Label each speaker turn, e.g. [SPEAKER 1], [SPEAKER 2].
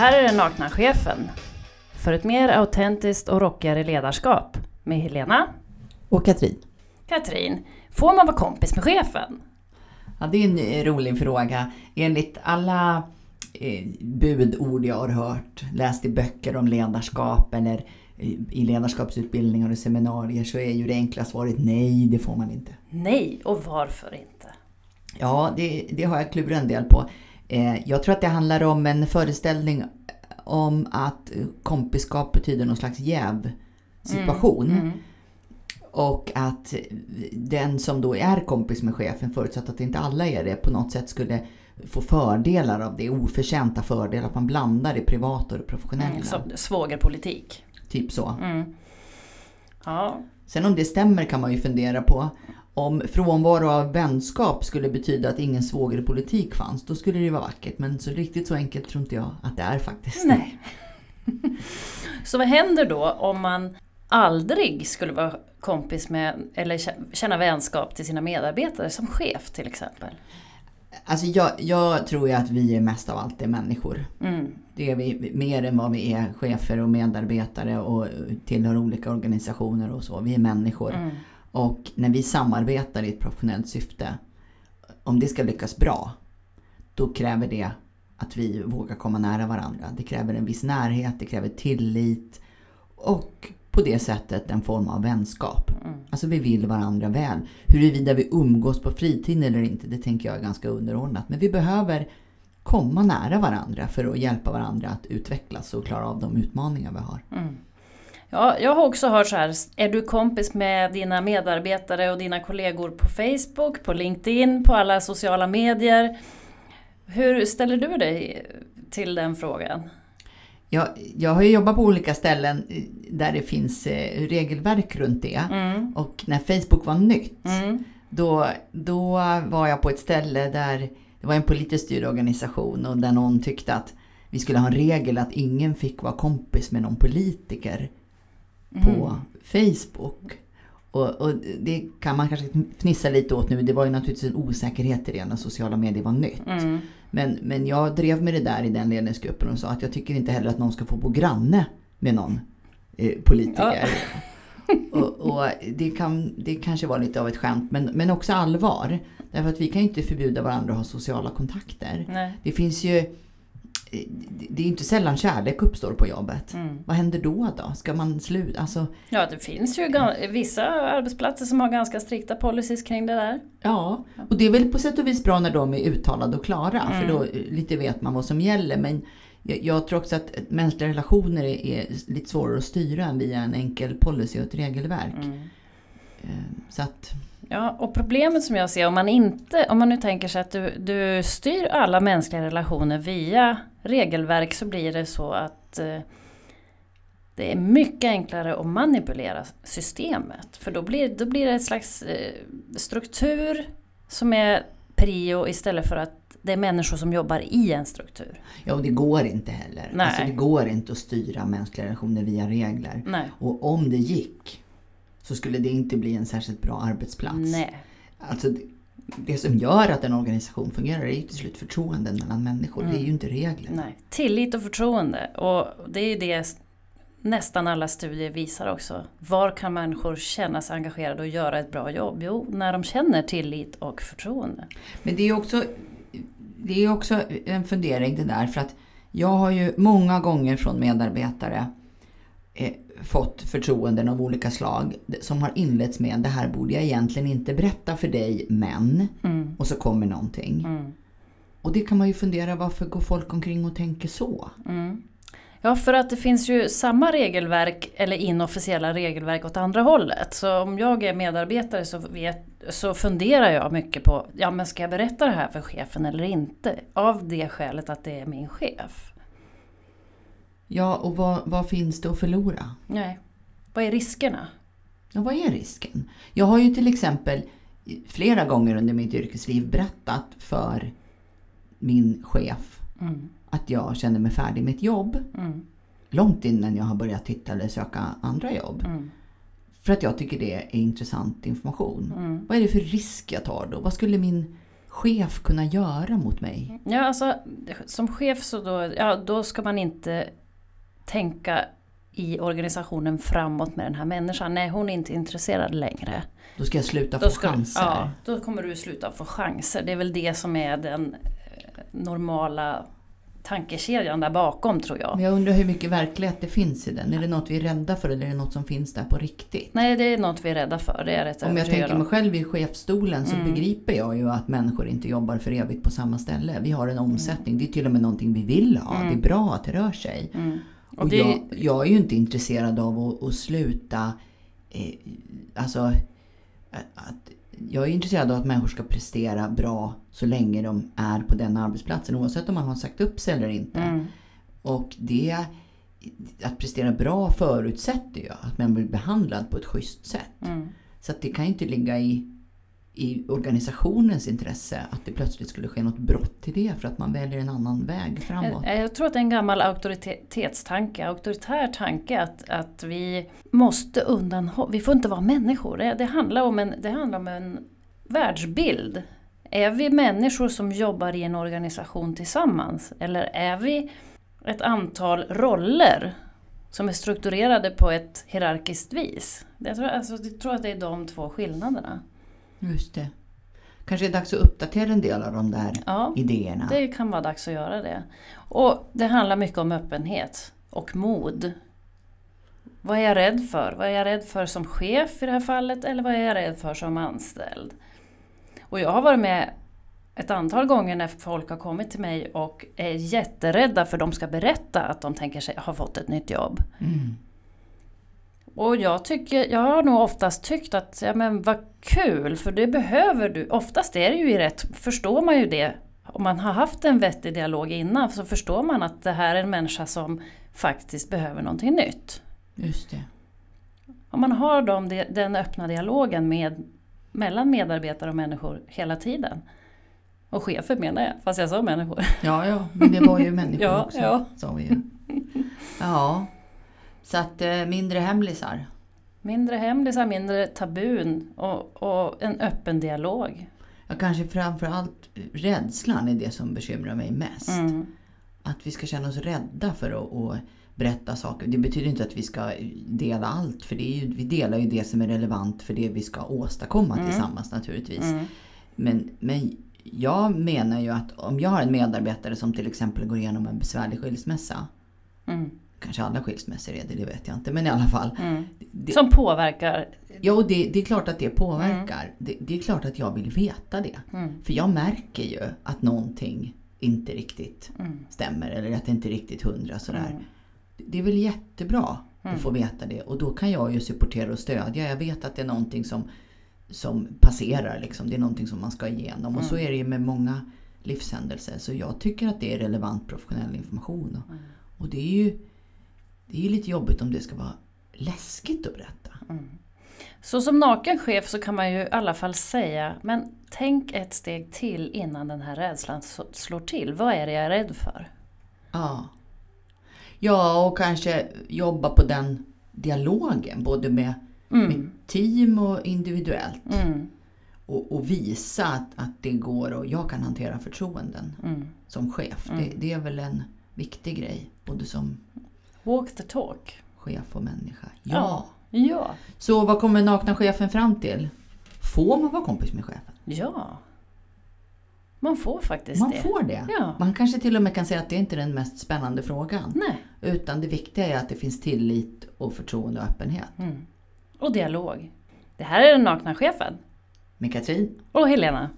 [SPEAKER 1] här är Den nakna chefen. För ett mer autentiskt och rockigare ledarskap med Helena
[SPEAKER 2] Och Katrin?
[SPEAKER 1] Katrin. Får man vara kompis med chefen?
[SPEAKER 2] Ja, det är en eh, rolig fråga. Enligt alla eh, budord jag har hört, läst i böcker om ledarskap eller i ledarskapsutbildningar och seminarier så är ju det enkla svaret nej, det får man inte.
[SPEAKER 1] Nej, och varför inte?
[SPEAKER 2] Ja, det, det har jag klurat en del på. Eh, jag tror att det handlar om en föreställning om att kompiskap betyder någon slags jävsituation. Mm, mm. Och att den som då är kompis med chefen, förutsatt att inte alla är det, på något sätt skulle få fördelar av det, oförtjänta fördelar, att man blandar det privata och det professionella. Mm,
[SPEAKER 1] som svågerpolitik.
[SPEAKER 2] Typ så.
[SPEAKER 1] Mm. Ja.
[SPEAKER 2] Sen om det stämmer kan man ju fundera på. Om frånvaro av vänskap skulle betyda att ingen svågerpolitik fanns, då skulle det vara vackert. Men så riktigt så enkelt tror inte jag att det är faktiskt.
[SPEAKER 1] Nej. så vad händer då om man aldrig skulle vara kompis med eller känna vänskap till sina medarbetare som chef till exempel?
[SPEAKER 2] Alltså jag, jag tror ju att vi är mest av allt är människor.
[SPEAKER 1] Mm.
[SPEAKER 2] Det är vi mer än vad vi är chefer och medarbetare och tillhör olika organisationer och så. Vi är människor.
[SPEAKER 1] Mm.
[SPEAKER 2] Och när vi samarbetar i ett professionellt syfte, om det ska lyckas bra, då kräver det att vi vågar komma nära varandra. Det kräver en viss närhet, det kräver tillit och på det sättet en form av vänskap.
[SPEAKER 1] Mm.
[SPEAKER 2] Alltså vi vill varandra väl. Huruvida vi umgås på fritiden eller inte, det tänker jag är ganska underordnat. Men vi behöver komma nära varandra för att hjälpa varandra att utvecklas och klara av de utmaningar vi har.
[SPEAKER 1] Mm. Ja, jag har också hört så här, är du kompis med dina medarbetare och dina kollegor på Facebook, på LinkedIn, på alla sociala medier? Hur ställer du dig till den frågan?
[SPEAKER 2] Jag, jag har jobbat på olika ställen där det finns eh, regelverk runt det.
[SPEAKER 1] Mm.
[SPEAKER 2] Och när Facebook var nytt,
[SPEAKER 1] mm.
[SPEAKER 2] då, då var jag på ett ställe där det var en politiskt styrd organisation och där någon tyckte att vi skulle ha en regel att ingen fick vara kompis med någon politiker. På Facebook. Och, och, det kan man kanske fnissa lite åt nu. Det var ju naturligtvis en osäkerhet i det när sociala medier var nytt.
[SPEAKER 1] Mm.
[SPEAKER 2] Men, men jag drev med det där i den ledningsgruppen och sa att jag tycker inte heller att någon ska få bo granne med någon eh, politiker. Ja. och, och det, kan, det kanske var lite av ett skämt men, men också allvar. Därför att vi kan ju inte förbjuda varandra att ha sociala kontakter.
[SPEAKER 1] Nej.
[SPEAKER 2] Det finns ju det är inte sällan kärlek uppstår på jobbet.
[SPEAKER 1] Mm.
[SPEAKER 2] Vad händer då då? Ska man sluta? Alltså...
[SPEAKER 1] Ja, det finns ju vissa arbetsplatser som har ganska strikta policies kring det där.
[SPEAKER 2] Ja, och det är väl på sätt och vis bra när de är uttalade och klara. Mm. För då lite vet man vad som gäller. Men jag, jag tror också att mänskliga relationer är, är, lite svårare att styra via en enkel policy och ett regelverk.
[SPEAKER 1] Mm.
[SPEAKER 2] Eh, så att...
[SPEAKER 1] Ja, och problemet som jag ser om man inte, om man nu tänker sig att du, du styr alla mänskliga relationer via regelverk så blir det så att eh, det är mycket enklare att manipulera systemet. För då blir, då blir det ett slags eh, struktur som är prio istället för att det är människor som jobbar i en struktur.
[SPEAKER 2] Ja, och det går inte heller.
[SPEAKER 1] Nej.
[SPEAKER 2] Alltså, det går inte att styra mänskliga relationer via regler.
[SPEAKER 1] Nej.
[SPEAKER 2] Och om det gick så skulle det inte bli en särskilt bra arbetsplats.
[SPEAKER 1] Nej.
[SPEAKER 2] Alltså, det, som gör att en organisation fungerar är ju till slut förtroenden mellan människor. Mm. Det är ju inte regler.
[SPEAKER 1] Nej. Tillit och förtroende. Och det är ju det nästan alla studier visar också. Var kan människor känna sig engagerade och göra ett bra jobb? Jo, när de känner tillit och förtroende.
[SPEAKER 2] Men det är också, det är också en fundering det där. För att jag har ju många gånger från medarbetare fått förtroenden av olika slag som har inletts med det här borde jag egentligen inte berätta för dig men
[SPEAKER 1] mm.
[SPEAKER 2] och så kommer någonting.
[SPEAKER 1] Mm.
[SPEAKER 2] Och det kan man ju fundera varför går folk omkring och tänker så?
[SPEAKER 1] Mm. Ja för att det finns ju samma regelverk eller inofficiella regelverk åt andra hållet. Så om jag är medarbetare så, vet, så funderar jag mycket på, ja men ska jag berätta det här för chefen eller inte? Av det skälet att det är min chef.
[SPEAKER 2] Ja, och vad, vad finns det att förlora?
[SPEAKER 1] Nej. Vad är riskerna?
[SPEAKER 2] Ja, vad är risken? Jag har ju till exempel flera gånger under mitt yrkesliv berättat för min chef
[SPEAKER 1] mm.
[SPEAKER 2] att jag känner mig färdig med ett jobb.
[SPEAKER 1] Mm.
[SPEAKER 2] Långt innan jag har börjat titta eller söka andra jobb.
[SPEAKER 1] Mm.
[SPEAKER 2] För att jag tycker det är intressant information.
[SPEAKER 1] Mm.
[SPEAKER 2] Vad är det för risk jag tar då? Vad skulle min chef kunna göra mot mig?
[SPEAKER 1] Ja, alltså som chef så då, ja, då ska man inte tänka i organisationen framåt med den här människan. Nej, hon är inte intresserad längre.
[SPEAKER 2] Då ska jag sluta få
[SPEAKER 1] ska,
[SPEAKER 2] chanser.
[SPEAKER 1] ja, då kommer du sluta få chanser. Det är väl det som är den eh, normala tankekedjan där bakom tror jag.
[SPEAKER 2] Men jag undrar hur mycket verklighet det finns i den. Är det något vi är rädda för eller är det något som finns där på riktigt?
[SPEAKER 1] Nej, det är något vi är rädda för. Det är rätt
[SPEAKER 2] Om jag tänker mig själv i chefsstolen så
[SPEAKER 1] Mm.
[SPEAKER 2] begriper jag ju att människor inte jobbar för evigt på samma ställe. Vi har en omsättning. Det är till och med någonting vi vill ha. Det är
[SPEAKER 1] Mm.
[SPEAKER 2] bra att det rör sig. Och
[SPEAKER 1] Och det,
[SPEAKER 2] jag, jag är ju inte intresserad av att, att sluta... Eh, alltså, att, jag är intresserad av att människor ska prestera bra så länge de är på den arbetsplatsen. Oavsett om man har sagt upp sig eller inte.
[SPEAKER 1] mm,
[SPEAKER 2] Och det, att prestera bra förutsätter ju att man blir behandlad på ett schysst sätt.
[SPEAKER 1] mm.
[SPEAKER 2] Så att det kan ju inte ligga i, i organisationens intresse att det plötsligt skulle ske något brott i det för att man väljer en annan väg framåt.
[SPEAKER 1] Jag, jag tror att det är en gammal auktoritetstanke, auktoritär tanke att, att vi måste undanhålla, vi får inte vara människor. Det, det, handlar om en, det handlar om en världsbild. Är vi människor som jobbar i en organisation tillsammans? Eller är vi ett antal roller som är strukturerade på ett hierarkiskt vis? Jag tror, alltså, jag tror att det är de två skillnaderna.
[SPEAKER 2] Just det. Kanske är det dags att uppdatera en del av de där
[SPEAKER 1] Ja.
[SPEAKER 2] idéerna.
[SPEAKER 1] Det kan vara dags att göra det. Och det handlar mycket om öppenhet och mod. Vad är jag rädd för? Vad är jag rädd för som chef i det här fallet eller vad är jag rädd för som anställd? Och jag har varit med ett antal gånger när folk har kommit till mig och är jätterädda för de ska berätta att de tänker sig ha fått ett nytt jobb.
[SPEAKER 2] Mm.
[SPEAKER 1] Och jag, tycker, jag har nog oftast tyckt att, ja men vad kul, för det behöver du. Oftast är det ju rätt, förstår man ju det. Om man har haft en vettig dialog innan så förstår man att det här är en människa som faktiskt behöver någonting nytt.
[SPEAKER 2] Just det.
[SPEAKER 1] Om man har de, den öppna dialogen med, mellan medarbetare och människor hela tiden. Och chefer menar jag, fast jag sa människor.
[SPEAKER 2] Ja, ja, men det var ju människor
[SPEAKER 1] Ja,
[SPEAKER 2] också.
[SPEAKER 1] ja.
[SPEAKER 2] Sa vi ju. Ja, så att eh, mindre hemlisar.
[SPEAKER 1] Mindre hemlisar, mindre tabun och, och en öppen dialog.
[SPEAKER 2] Ja, kanske framförallt rädslan är det som bekymrar mig mest.
[SPEAKER 1] Mm.
[SPEAKER 2] Att vi ska känna oss rädda för att, att berätta saker. Det betyder inte att vi ska dela allt. För det är ju, vi delar ju det som är relevant för det vi ska åstadkomma
[SPEAKER 1] Mm.
[SPEAKER 2] tillsammans naturligtvis.
[SPEAKER 1] Mm.
[SPEAKER 2] Men, men jag menar ju att om jag har en medarbetare som till exempel går igenom en besvärlig skilsmässa.
[SPEAKER 1] Mm.
[SPEAKER 2] Kanske alla skilsmässor är det, det vet jag inte. Men i alla fall.
[SPEAKER 1] Mm.
[SPEAKER 2] Det,
[SPEAKER 1] Som påverkar.
[SPEAKER 2] ja, och det, det är klart att det påverkar. Det, det är klart att jag vill veta det.
[SPEAKER 1] Mm.
[SPEAKER 2] För jag märker ju att någonting inte riktigt
[SPEAKER 1] Mm.
[SPEAKER 2] stämmer. Eller att det inte är riktigt hundra sådär.
[SPEAKER 1] Mm.
[SPEAKER 2] Det är väl jättebra
[SPEAKER 1] Mm.
[SPEAKER 2] att få veta det. Och då kan jag ju supportera och stödja. Jag vet att det är någonting som, som passerar. Liksom. Det är någonting som man ska igenom. Och så
[SPEAKER 1] Mm.
[SPEAKER 2] är det ju med många livshändelser. Så jag tycker att det är relevant professionell information. Och,
[SPEAKER 1] Mm.
[SPEAKER 2] och det är ju det är ju lite jobbigt om det ska vara läskigt att berätta.
[SPEAKER 1] Mm. Så som naken chef så kan man ju i alla fall säga, men tänk ett steg till innan den här rädslan slår till. Vad är det jag är rädd för?
[SPEAKER 2] Ja. Ja, och kanske jobba på den dialogen. Både med
[SPEAKER 1] Mm.
[SPEAKER 2] mitt team och individuellt.
[SPEAKER 1] Mm.
[SPEAKER 2] Och, och visa att, att det går och jag kan hantera förtroenden
[SPEAKER 1] Mm.
[SPEAKER 2] som chef.
[SPEAKER 1] Mm.
[SPEAKER 2] Det, det är väl en viktig grej. Både som
[SPEAKER 1] Walk the talk.
[SPEAKER 2] chef och människa. Ja.
[SPEAKER 1] Ja. Ja.
[SPEAKER 2] Så vad kommer nakna chefen fram till? Får man vara kompis med chefen?
[SPEAKER 1] Ja. Man får faktiskt
[SPEAKER 2] Man
[SPEAKER 1] det.
[SPEAKER 2] får det.
[SPEAKER 1] Ja.
[SPEAKER 2] Man kanske till och med kan säga att det inte är den mest spännande frågan.
[SPEAKER 1] Nej.
[SPEAKER 2] Utan det viktiga är att det finns tillit och förtroende och öppenhet.
[SPEAKER 1] Mm. Och dialog. Det här är den nakna chefen.
[SPEAKER 2] Med Katrin
[SPEAKER 1] Och Helena.